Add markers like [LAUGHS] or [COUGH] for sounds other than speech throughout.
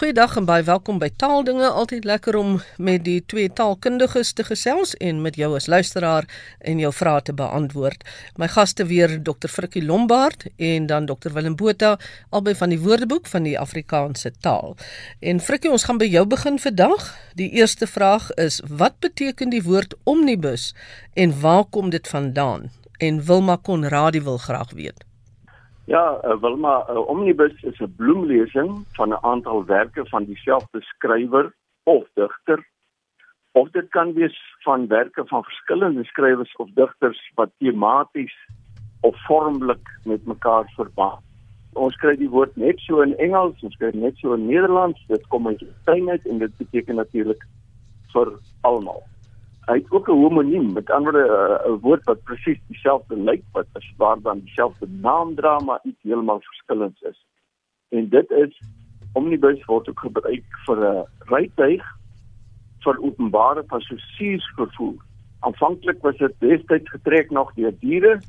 Goeiedag en baie welkom by Taaldinge. Altyd lekker om met die twee taalkundiges te gesels en met jou as luisteraar en jou vrae te beantwoord. My gaste weer Dr. Frikkie Lombard en dan Dr. Willem Botha albei van die Woordeboek van die Afrikaanse taal. En Frikkie, ons gaan by jou begin vandag. Die eerste vraag is: Wat beteken die woord omnibus en waar kom dit vandaan? En Wilma Konradi wil graag weet. Ja, uh, Wilma, uh, Omnibus is 'n bloemlesing van 'n aantal werke van dieselfde skrywer of digter. Of dit kan wees van werke van verskillende skrywers of digters wat tematies of vormlik met mekaar verband. Ons kry die woord net so in Engels, ons kry net so in Nederlands. Dit kom uit Latyn uit en dit beteken natuurlik vir almal hy het ook 'n homoniem met ander woorde 'n woord wat presies dieselfde lyk wat as waar dan dieselfde naam dra maar iets heeltemal verskillend is. En dit is omnibus word ook gebruik vir 'n rytuig vir openbare passasiersvervoer. Aanvanklik was dit destyds getrek nog deur diere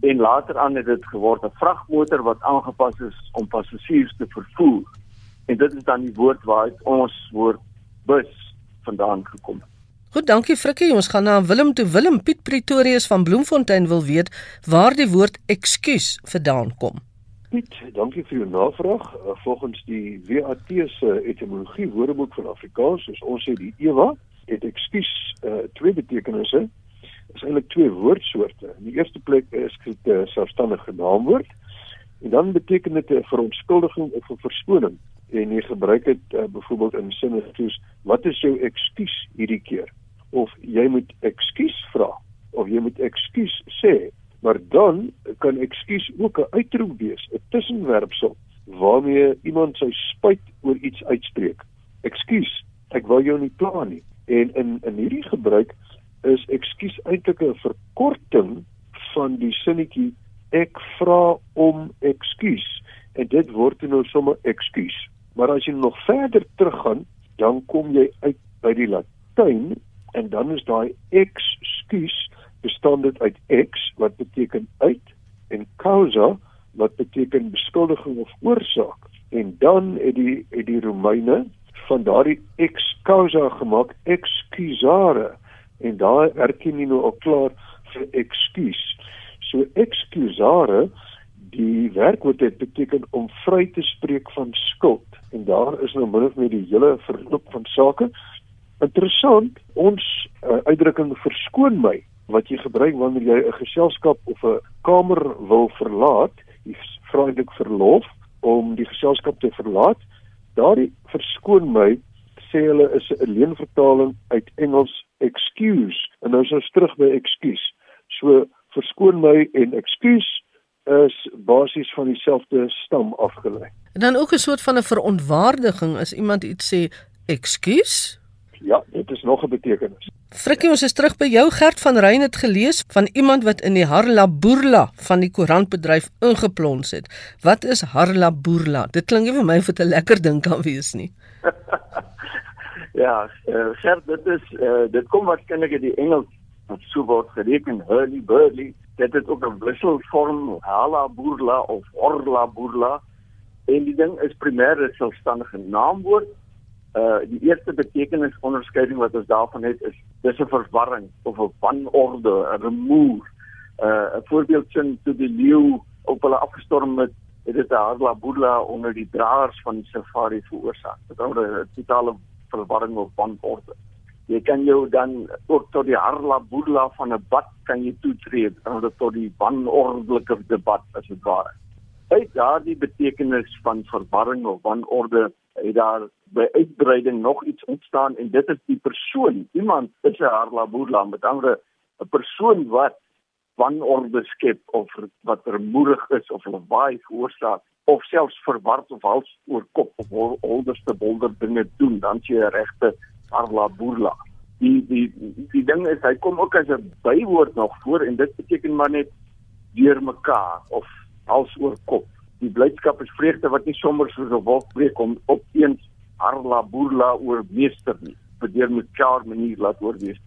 en later aan het dit geword 'n vragmotor wat aangepas is om passasiers te vervoer. En dit is dan die woord waar ons woord bus vandaan gekom het. Goed, dankie Frikkie. Ons gaan na Willem toe. Willem Piet Pretorius van Bloemfontein wil weet waar die woord ekskuus vandaan kom. Piet, dankie vir jou navraag. Uh, volgens die WAT se etimologie woordeboek van Afrikaans, soos ons sê die EWA, het ekskuus uh, twee betekenisse. Dit is eintlik twee woordsoorte. In die eerste plek is dit 'n uh, selfstandige naamwoord en dan beteken dit 'n verontskuldiging of 'n verskoning. En jy gebruik dit uh, byvoorbeeld in sinne soos wat is jou ekskuus hierdie keer? of jy moet ekskuus vra of jy moet ekskuus sê. Maar dan kan ekskuus ook 'n uitroep wees 'n tussenwerpsel waarmee iemand sy spyt oor iets uitspreek. Ekskuus ek wou jou nie pla nie. En in in hierdie gebruik is ekskuus eintlik 'n verkorting van die sinnetjie ek vra om ekskuus en dit word nou sommer ekskuus maar as jy nog verder teruggaan dan kom jy uit by die latyn en dan is daai ekskuus bestaan dit uit ex wat beteken uit en causa wat beteken beskuldiging of oorsaak en dan het die het die Romeine van daardie ex causa gemaak excusare. En daar erken jy nou al klaar vir ekskuus so excusare die werkwoord het beteken om vry te spreek van skuld en daar is nou min of meer die hele verloop van sake Interessant, ons uh, uitdrukking verskoon my wat jy gebruik wanneer jy 'n geselskap of 'n kamer wil verlaat, jy vra eintlik verlof om die geselskap te verlaat. Daardie verskoon my sê hulle is 'n leenvertaling uit Engels excuse en nou is ons terug by excuse. So verskoon my en excuse is basies van dieselfde stam afgelei. En dan ook 'n soort van 'n verontwaardiging as iemand iets sê excuse Ja, dit is nog 'n betekenis. Frikkie, ons is terug by jou Gert van Rein het gelees van iemand wat in die Harla Boerla van die koerantbedryf ingeplons het. Wat is Harla Boerla? Dit klink nie vir my of dit 'n lekker ding kan wees nie. [LAUGHS] ja, uh, Gert, dit is uh, dit kom waarskynlik uit die Engels wat so word gereken hurly burly. Dit het ook 'n wisselvorm Harla Boerla of Orla Boerla. En die ding is primêr 'n selfstandige naamwoord Uh die eerste betekenis onderskeiding wat ons daarvan het is dis 'n verwarring of 'n wanorde, 'n remoer. Uh 'n voorbeeldsin toe die leeu op hulle afgestorm het, het dit 'n harla boedla onder die draers van die safari veroorsaak. Dit word 'n totale verwarring of wanorde. Jy kan jou dan ook tot die harla boedla van 'n bad kan jy toetree, dan tot die wanordelike debat as dit ware. Uit daardie betekenis van verwarring of wanorde het daar by uitbreiding nog iets ontstaan en dit is die persoon iemand is 'n harlaboerla met ander 'n persoon wat wanorde skep of wat vermoedig is of lawaai veroorsaak of selfs verward of hals oor kop of onderste bolder dinge doen dan jy 'n regte harlaboerla die die die ding is hy kom ook as 'n bywoord nog voor en dit beteken maar net deur mekaar of hals oor kop die blydskap is vreugde wat nie sommer soos 'n wolk breek om op eens harla boerla oor meester nie vir deur met klaar manier laat oorwees.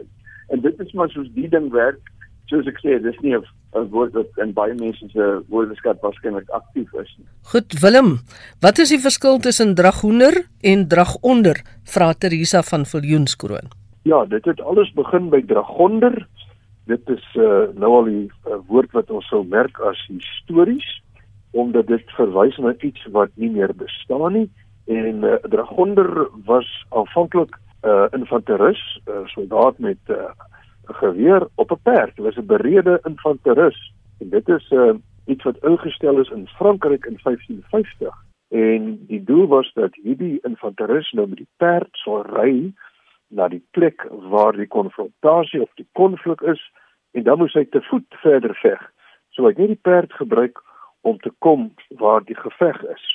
En dit is maar soos die ding werk, soos ek sê, dis nie 'n 'n woord wat in baie mense se woordeskat waarskynlik aktief is. Goed, Willem, wat is die verskil tussen draghoender en dragonder? Vra Teresa van Viljoenskroon. Ja, dit het alles begin by dragonder. Dit is uh, nou al 'n uh, woord wat ons sou merk as histories omdat dit verwys na iets wat nie meer bestaan nie en uh, dragonder was aanvanklik 'n uh, infanteris, 'n uh, soldaat met 'n uh, geweer op 'n perd. Dit was 'n berede infanteris en dit is 'n uh, iets wat ingestel is in Frankryk in 1550 en die doel was dat hierdie infanteris nou met die perd sou ry na die plek waar die konfrontasie of die konflik is en dan moes hy te voet verder veg. So hy het nie die perd gebruik om te kom waar die geveg is.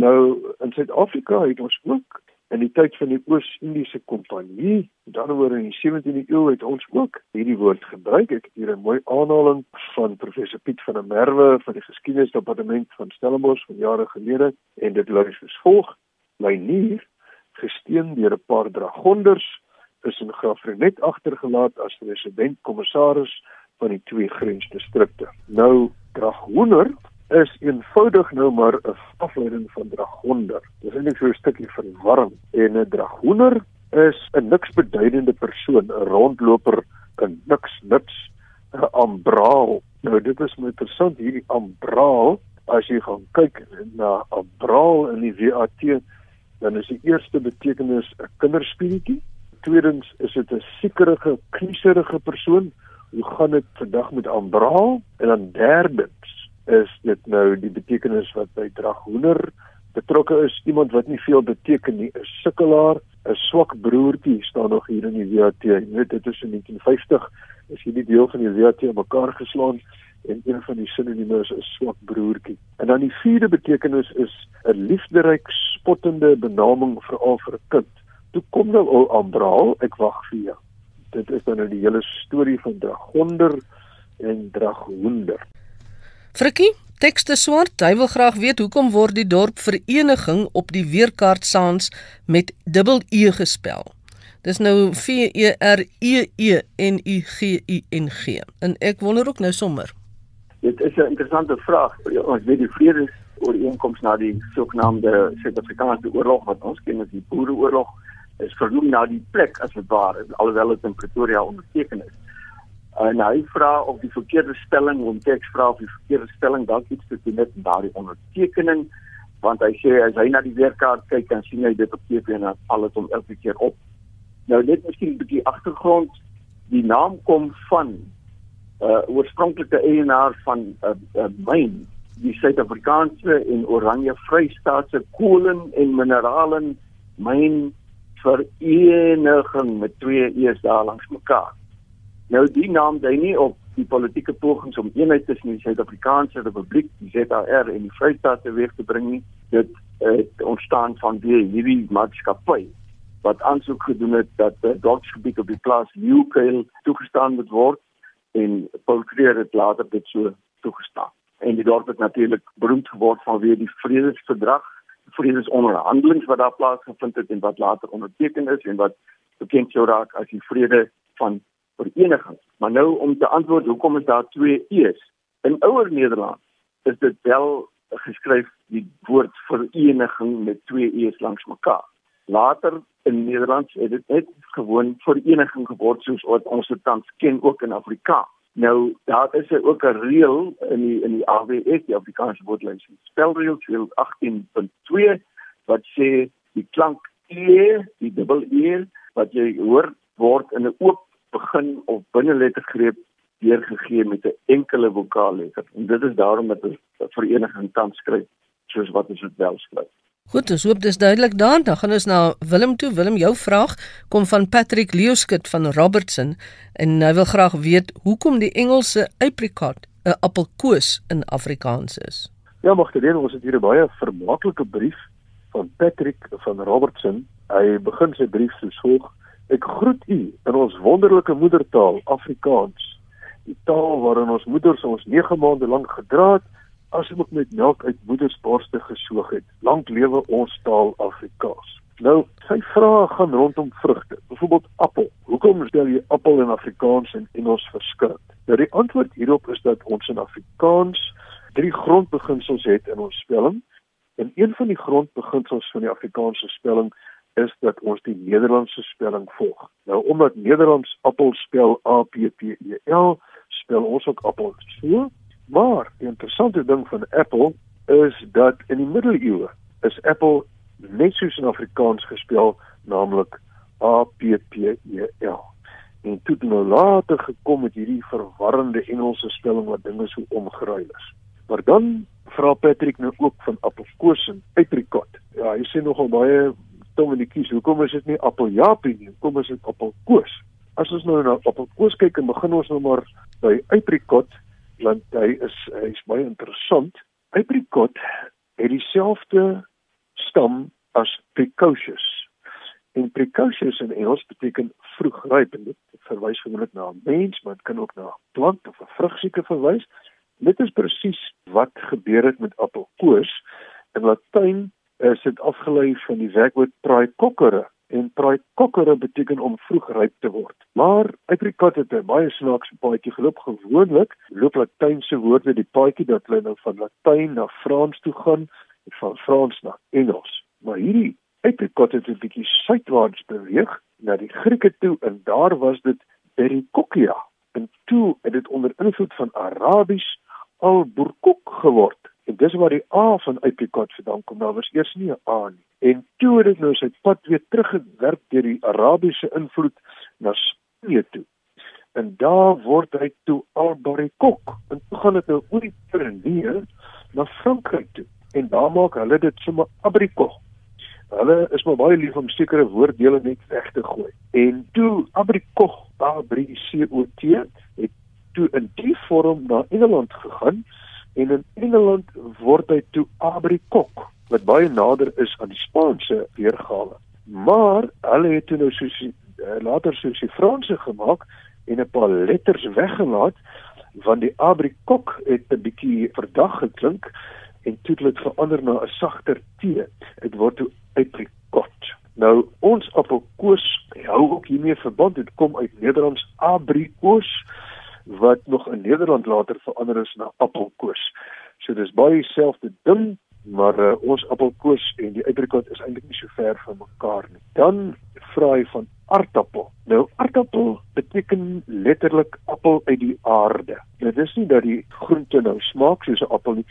Nou in Suid-Afrika het ons ook in die tyd van die Oos-Indiese Kompanjie, daaroor in die 17de eeu het ons ook hierdie woord gebruik. Ek het hier 'n mooi aanhaling van professor Piet van der Merwe van die Geskiedenisdepartement van Stellenbosch van jare gelede en dit lui soos volg: "My nier, gesteen deur 'n paar dragonders, is in Graafrenet agtergelaat as resident kommissaris van die twee grensdistrikte." Nou draghoender is eenvoudig nou maar 'n afleiding van dragonder. Dis eintlik so 'n stukkie verwarring. En 'n dragoner is 'n niks beduidende persoon, 'n rondloper, 'n niks niks, 'n ambraal. Nou dit is my interessant hierdie ambraal. As jy gaan kyk na ambraal in die WAT, dan is die eerste betekenis 'n kinderspieletjie. Tweedens is dit 'n siekerige, knieserige persoon. Hoe gaan dit vandag met ambraal? En dan derdens is dit nou die betekenis wat by draghoender betrokke is. Iemand wat nie veel beteken nie 'n sukkelaar 'n swak broertjie staan nog hier in die WAT jy weet dit is in 1950 is hierdie deel van die WAT mekaar geslaan en een van die sinonieme is swak broertjie. En dan die vierde betekenis is 'n liefderyk spottende benaming veral vir 'n kind. Toe kom nou al Ambraal ek wag vir jou. Dit is dan nou die hele storie van dragonder en draghoender Frikkie, tekste swart. Hy wil graag weet hoekom word die dorp vereniging op die weerkaart saans met dubbel E gespel. Dis nou V E R E E N I G I N G. En ek wonder ook nou sommer. Dit is 'n interessante vraag. Ons weet die vrede ooreenkoms na die sogenaamde Suid-Afrikaanse oorlog wat ons ken as die Boereoorlog is vernoem na die plek as dit ware alhoewel dit in Pretoria onderteken is en hy vra of die verkeerde stelling om teks vra of die verkeerde stelling dalk iets te doen met daardie ondertekening want hy sê as hy na die weerkaart kyk dan sien hy dit op TV en dan val dit hom elke keer op. Nou net miskien 'n bietjie agtergrond. Die naam kom van 'n uh, oorspronklike eienaar van 'n uh, uh, myn, die Suid-Afrikaanse en Oranje Vrystaatse kolen en minerale myn vereniging met twee e's daar langs mekaar. Nou die naam dui nie op die politieke pogings om eenheid tussen die Suid-Afrikaanse Republiek, die ZAR en die Vrystaat te weeg te bring nie. Dit het ontstaan van die hierdie maatskappy wat aansoek gedoen het dat die dorpsgebied op die plaas Newcale toegestaan moet word en Paul Creer het later dit so toegestaan. En die dorp het natuurlik beroemd geword vanweë die vredesverdrag, vredesonderhandelinge wat daar plaasgevind het en wat later onderteken is en wat bekend sou raak as die vrede van vereniging. Maar nou om te antwoord hoekom is daar twee e's? In ouer Nederland is dit wel geskryf die woord vereniging met twee e's langs mekaar. Later in Nederland het dit net gewoon vereniging geword soos wat ons dit tans ken ook in Afrikaans. Nou daar is ook 'n reël in die in die AWS, die Afrikaanse woordlys, spelreël 18.2 wat sê die klank e, die dubbel e wat jy hoor word in 'n oop begin of binneletter deurgegee met 'n enkele vokaalletter. En dit is daarom dat ons vereniging tans skryf soos wat ons dit wel skryf. Goed, ons hoop dis duidelik dan. Dan gaan ons na Willem toe. Willem, jou vraag kom van Patrick Leoskit van Robertson en hy wil graag weet hoekom die Engelse apricot 'n appelkoos in Afrikaans is. Ja, magtedien, ons het hier 'n baie vermaaklike brief van Patrick van Robertson. Hy begin sy brief so volg: Ek groet u in ons wonderlike moedertaal Afrikaans. Die taal waarin ons moeders ons 9 maande lank gedra het, asook met melk uit moedersborste gesoog het. Lank lewe ons taal Afrikaans. Nou, sy vrae gaan rondom vrugte. Byvoorbeeld appel. Hoekom stel jy appel in Afrikaans en Engels verskillend? Nou die antwoord hierop is dat ons in Afrikaans drie grondbeginsels het in ons spelling. En een van die grondbeginsels van die Afrikaanse spelling is dat ons die Nederlandse spelling volg. Nou omdat Nederlands appel spel A P P E L, spel ons ook appel so. Maar die interessante ding van apple is dat in die middeleeue is apple net soos in Afrikaans gespel, naamlik A P P E L. En toe het nou later gekom met hierdie verwarrende Engelse spelling wat dinge so omgeruil is. Maar dan vra Patrick nou ook van appelkoos en apricot. Ja, hy sê nogal baie tong in die kies. Hoekom is dit nie appeljaapie nie? Hoekom is dit appelkoos? As ons nou na appelkoos kyk en begin ons nou maar by apricot, want hy is hy is baie interessant. Apricot het dieselfde stam as precocious. En precocious in Engels beteken vroegryp en dit verwys gewoonlik na 'n mens, maar dit kan ook na 'n plant of 'n vrugsieke verwys. Dit is presies wat gebeur het met appelkoos. In Latyn is dit afgelei van die werkwoord praecoccere en praecoccere beteken om vroeg ryp te word. Maar apricot het 'n baie snaakse paadjie geloop. Gewoonlik loop Latynse woorde die paadjie dat hulle nou van Latyn na Frans toe gaan en van Frans na Engels. Maar hierdie apricot het 'n bietjie suidwaarts beweeg na die Grieke toe en daar was dit Berikokia. En toe het dit onder invloed van Arabies al burkuk geword. En dis waar die A van apricot vandaan kom. Daar was eers nie 'n A nie. En toe het dit nou sy pad weer teruggewerk deur die Arabiese invloed na Spanje toe. En daar word hy toe albarikok. En toe gaan dit nou oor die Pyreneë na Frankryk toe. En daar maak hulle dit sommer abrikot. Hulle is maar baie lief om sekere woorddele net weg te gooi. En toe abrikot, A-B-R-I-C-O-T, het toe in die vorm na Engeland gegaan en in Engeland word hy toe abrikok wat baie nader is aan die Spaanse weergawe. Maar hulle het toe nou soos uh, later soos die Franse gemaak en 'n paar letters weggelaat want die abrikok het 'n bietjie verdag geklink en toe dit verander na 'n sagter T. Dit word toe aprikot. Nou ons appelkoos hou ook hiermee verband. Dit kom uit Nederlands abrikoos wat nog in Nederland later verander is na appelkoos. So dis baie dieselfde ding, maar uh, ons appelkoos en die aprikot is eintlik nie so ver van mekaar nie. Dan vra hy van aardappel. Nou aardappel beteken letterlik appel uit die aarde. Dit is nie dat die groente nou smaak soos 'n appel nie.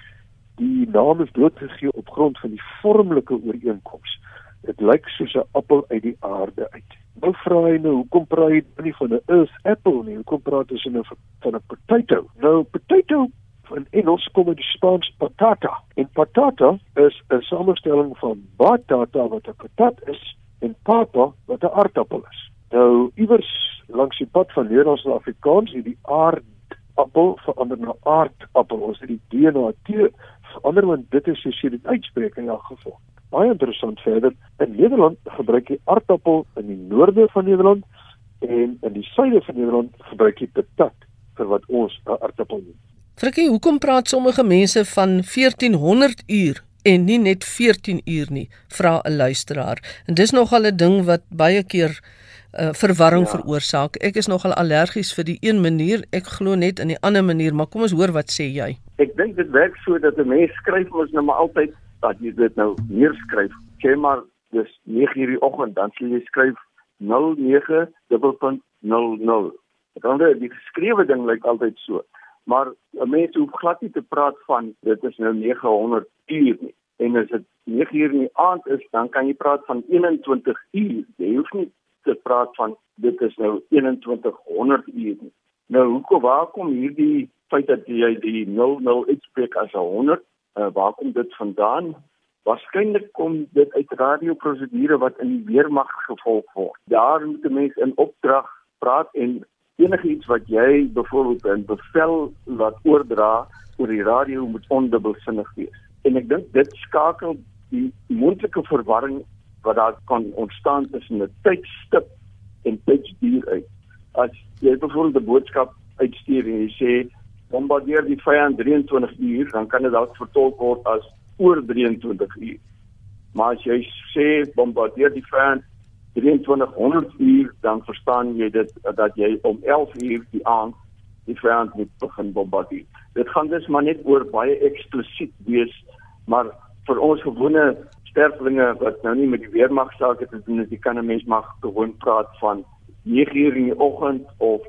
Die naam is doodgegee op grond van die vormelike ooreenkoms. Dit lyk soos 'n appel uit die aarde uit. Nou vra hy nou, hoekom praat hy nie van 'n earth apple nie? Hoekom praat hy van 'n van 'n potato? Nou potato in Engels kom uit die Spaans patata. En patata is 'n samestelling van batata wat 'n patat is en papa wat 'n aardappel is. Nou iewers langs die pad van Nederlands na Afrikaans het die aardappel verander na aardappel. Ons het die D na T verander want dit is soos jy dit uitspreek in elk geval baie interessant verder. In Nederland gebruik jy aardappel in die noorde van Nederland en in die suide van Nederland gebruik jy patat vir wat ons 'n aardappel noem. Frikkie, hoekom praat sommige mense van 1400 uur en nie net 14 uur nie? Vra 'n luisteraar. En dis nogal 'n ding wat baie keer uh, verwarring ja. veroorsaak. Ek is nogal allergies vir die een manier. Ek glo net in die ander manier, maar kom ons hoor wat sê jy. Ek dink dit werk so dat 'n mens skryf mos nou maar altyd dat jy dit nou neerskryf. Sê maar dis 9:00 die oggend, dan sal jy skryf 09.00. Dan die, die geskrewe ding lyk altyd so. Maar 'n mens hoef glad nie te praat van dit is nou 900 uur nie. En as dit 9:00 in die aand is, dan kan jy praat van 21 uur. Jy hoef nie te praat van dit is nou 2100 uur nie. Nou hoekom waar kom hierdie feit dat jy die 00 uitspreek as 100 uh, waar kom dit vandaan? Waarskynlik kom dit uit radioprosedure wat in die weermag gevolg word. Daar moet 'n mens in opdrag praat en enigiets wat jy byvoorbeeld 'n bevel laat oordra oor die radio moet ondubbelsinnig wees. En ek dink dit skakel die moontlike verwarring wat daar kan ontstaan tussen 'n tydstip en tydsduur uit. As jy byvoorbeeld 'n boodskap uitstuur en jy sê bombardeer die vyand 23 uur, dan kan dit dalk vertolk word as oor 23 uur. Maar as jy sê bombardeer die vyand 2300 uur, dan verstaan jy dit dat jy om 11 uur die aand die vyand moet begin bombardeer. Dit gaan dus maar net oor baie eksplosief wees, maar vir ons gewone sterflinge wat nou nie met die weermag sake te doen het, jy kan 'n mens mag gewoon praat van 9 uur in die oggend of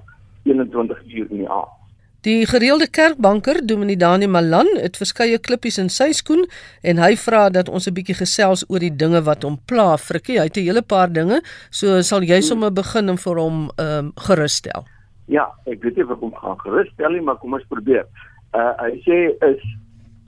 21 uur in die aand. Die gereelde kerkbanker, Dominee Daniel Malan, het verskeie klippies in sy skoen en hy vra dat ons 'n bietjie gesels oor die dinge wat hom pla. Frikkie, hy het 'n hele paar dinge, so sal jy sommer begin en vir hom ehm um, geruststel. Ja, ek weet nie of ek hom gaan geruststel nie, maar kom ons probeer. Uh hy sê is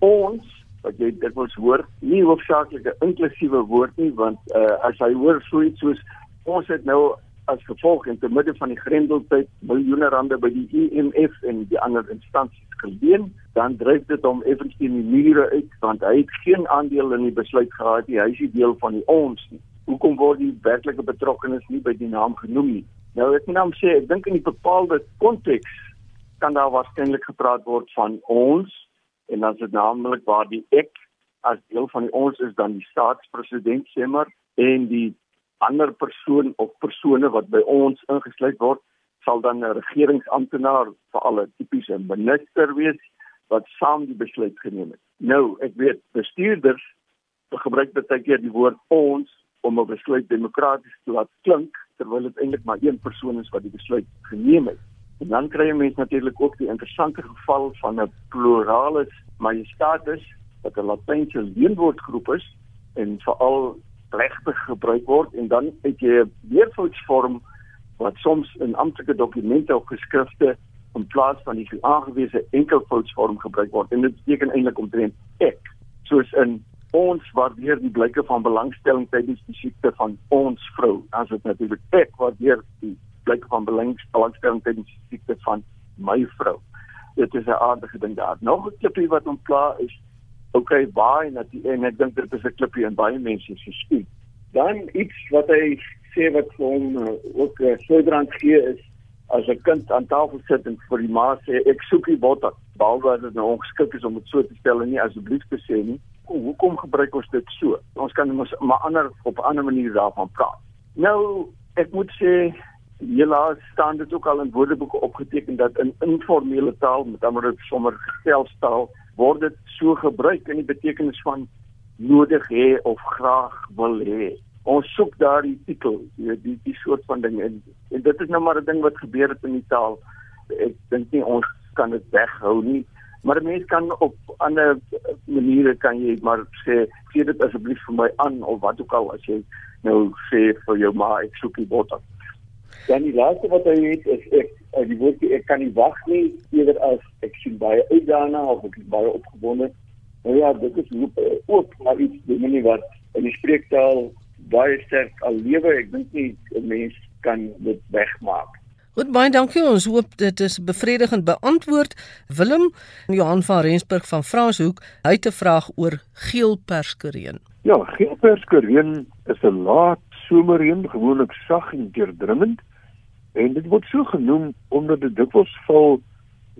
ons wat jy dit wil hoor, nie hoofsaaklik 'n inklusiewe woord nie, want uh as hy hoor so iets soos ons het nou as gevolg in te midde van die grendeltyd miljoene rande by die IMF e en die ander instansies geleen, dan dryf dit hom effens teen die mure uit want hy het geen aandeel in die besluit gehad nie. Hy is nie deel van die ons nie. Hoekom word die werklike betrokkenes nie by die naam genoem nie? Nou ek moet nou sê, ek dink in die bepaalde konteks kan daar waarskynlik gepraat word van ons en dan is dit naamlik waar die ek as deel van die ons is dan die staatspresident sê maar en die ander persoon of persone wat by ons ingesluit word sal dan 'n regeringsamptenaar vir alle tipiese minister wees wat saam die besluit geneem het. Nou, ek weet bestuurders gebruik baie keer die woord ons om 'n besluit demokraties te laat klink terwyl dit eintlik maar een persoon is wat die besluit geneem het. En dan kry jy mens natuurlik ook die interessante geval van 'n pluralis majestatis wat 'n latynse leenwoordgroep is en veral plegtig gebruik word en dan het jy 'n meervoudsvorm wat soms in amptelike dokumente of geskrifte in plaas van die aangewese enkelvoudsvorm gebruik word. En dit beteken eintlik omtrent ek soos in ons waardeer die blyke van belangstelling tydens die siekte van ons vrou. As dit natuurlik ek waardeer die blyke van belangstelling tydens die siekte van my vrou. Dit is 'n aardige ding daar. Nog 'n klippie wat ontklaar is okay baie natuurlik en ek dink dit is 'n klippie en baie mense se skiet dan iets wat hy sê wat vir hom uh, ook uh, sodrand gee is as 'n kind aan tafel sit en vir die ma sê ek soek die botter behalwe dat dit nou ongeskik is om dit so te stel en nie asseblief te sê nie hoe hoekom gebruik ons dit so? Ons kan mos maar ander op 'n ander manier daarvan praat. Nou, ek moet sê helaas staan dit ook al in woordeboeke opgeteken dat in informele taal, met ander woorde sommer gestelstaal, word dit so gebruik in die betekenis van nodig hê of graag wil hê. Ons soek daardie titel, die die, die soort van ding en, en dit is nou maar 'n ding wat gebeur het in die taal. Ek dink nie ons kan dit weghou nie maar mense kan op ander maniere kan jy maar sê gee dit asseblief vir my aan of wat ook al as jy nou sê vir jou ma ek soek die botter. Dan die laaste wat hy het is ek eh, die woord ek kan nie wag nie eerder as ek sien baie uit daarna of ek is baie opgewonde. Nou ja, dit is ook, eh, ook maar iets die manier wat in die spreektaal baie sterk al lewe. Ek dink nie 'n mens kan dit wegmaak. Goed baie dankie. Ons hoop dit is bevredigend beantwoord. Willem Johan van Rensburg van Franshoek, hy het 'n vraag oor geelperskereen. Ja, geelperskereen is 'n laat somerreën, gewoonlik sag en deurdringend. En dit word so genoem omdat dit dikwels val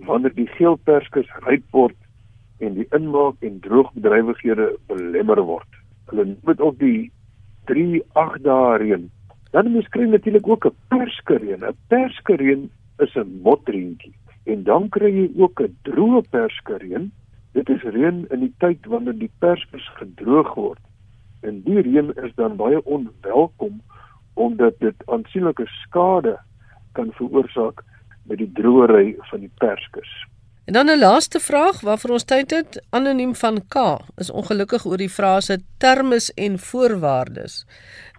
wanneer die geelperskers ryp word en die inmaak en droogbedrywighede belemmer word. Hulle dit ook die 3-8 dae reën Dan moet kry natuurlik ook 'n perskereen. 'n Perskereen is 'n motreentjie. En dan kry jy ook 'n droë perskereen. Dit is reën in die tyd wanneer die perskers gedroog word. En die reën is dan baie onwelkom omdat dit aansienlike skade kan veroorsaak met die droëry van die perskers. En dan 'n laaste vraag waarvoor ons tyd het, anoniem van K, is ongelukkig oor die frase termes en voorwaardes.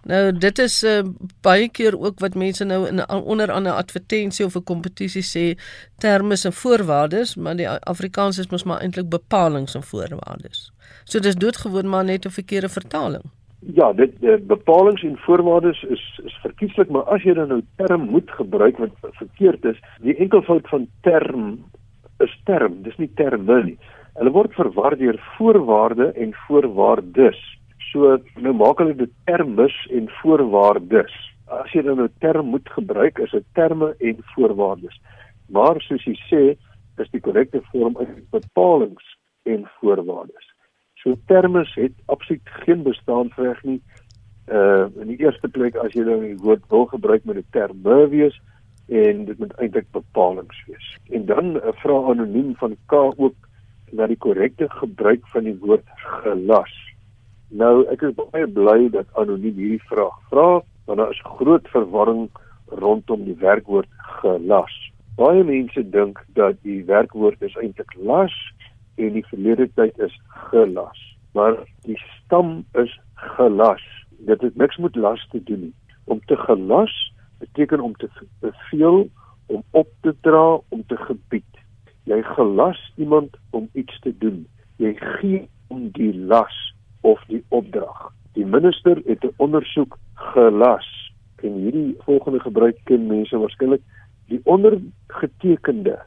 Nou dit is uh, baie keer ook wat mense nou in onder 'n advertensie of 'n kompetisie sê terme en voorwaardes, maar die Afrikaans is mos maar eintlik bepalinge en voorwaardes. So dis doodgewoon maar net 'n verkeerde vertaling. Ja, dit uh, bepalinge en voorwaardes is is verkieslik, maar as jy dan nou term moet gebruik wat verkeerd is, die enkelvoud van term is term, dis nie terme nie. Hulle word verwar deur voorwaarde en voorwaardes. So nou maak hulle dit termes en voorwaardes. As jy dan 'n term moet gebruik, is dit terme en voorwaardes. Maar soos jy sê, is die korrekte vorm uit bepalinge en voorwaardes. So termes het absoluut geen bestaansreg nie. Uh in die eerste plek as jy nou die woord wil gebruik met 'n term wees, en dit moet eintlik bepalinge wees. En dan uh, vra anoniem van K ook na die korrekte gebruik van die woord gelas. Nou ek is baie bly dat anoniem hierdie vraag vra want daar is groot verwarring rondom die werkwoord gelas. Baie mense dink dat die werkwoord is eintlik las en die verlede tyd is gelas. Maar die stam is gelas. Dit het niks met las te doen nie. Om te gelas beteken om te beveel, om op te dra, om te gebied. Jy gelas iemand om iets te doen. Jy gee om die las of die opdrag. Die minister het 'n ondersoek gelas en hierdie volgende gebruik ken mense waarskynlik die ondergetekende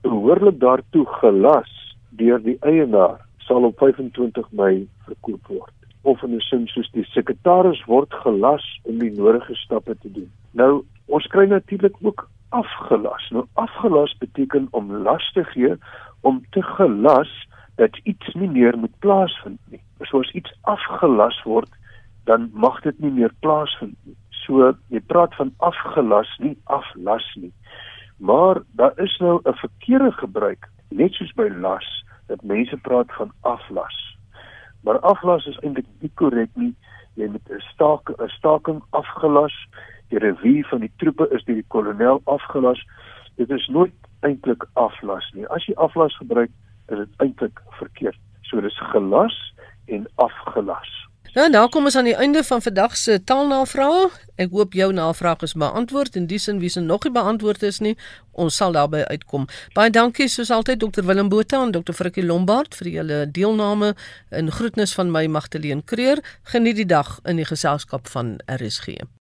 behoorlik daartoe gelas deur die eienaar sal op 25 Mei verkoop word of in 'n sin soos die sekretaris word gelas om die nodige stappe te doen. Nou ons kry natuurlik ook afgelas. Nou afgelas beteken om las te gee om te gelas dat iets nie meer moet plaasvind nie. Soos iets afgelas word, dan mag dit nie meer plaasvind nie. So jy praat van afgelas, nie aflas nie. Maar daar is nou 'n verkeerde gebruik, net soos by las, dat mense praat van aflas. Maar aflas is eintlik nie korrek nie. Jy moet 'n staak 'n staking afgelas. Die revue van die troepe is deur die kolonel afgelas. Dit is nooit eintlik aflas nie. As jy aflas gebruik, is dit eintlik verkeerd. So dis gelas en afgelas. Nou, nou kom ons aan die einde van vandag se taalnavraag. Ek hoop jou navraag is beantwoord en dis in wie se nog nie beantwoord is nie, ons sal daarby uitkom. Baie dankie soos altyd Dr Willem Botha en Dr Frikkie Lombard vir julle deelname en groetnis van my Magdalene Creer. Geniet die dag in die geselskap van RSG.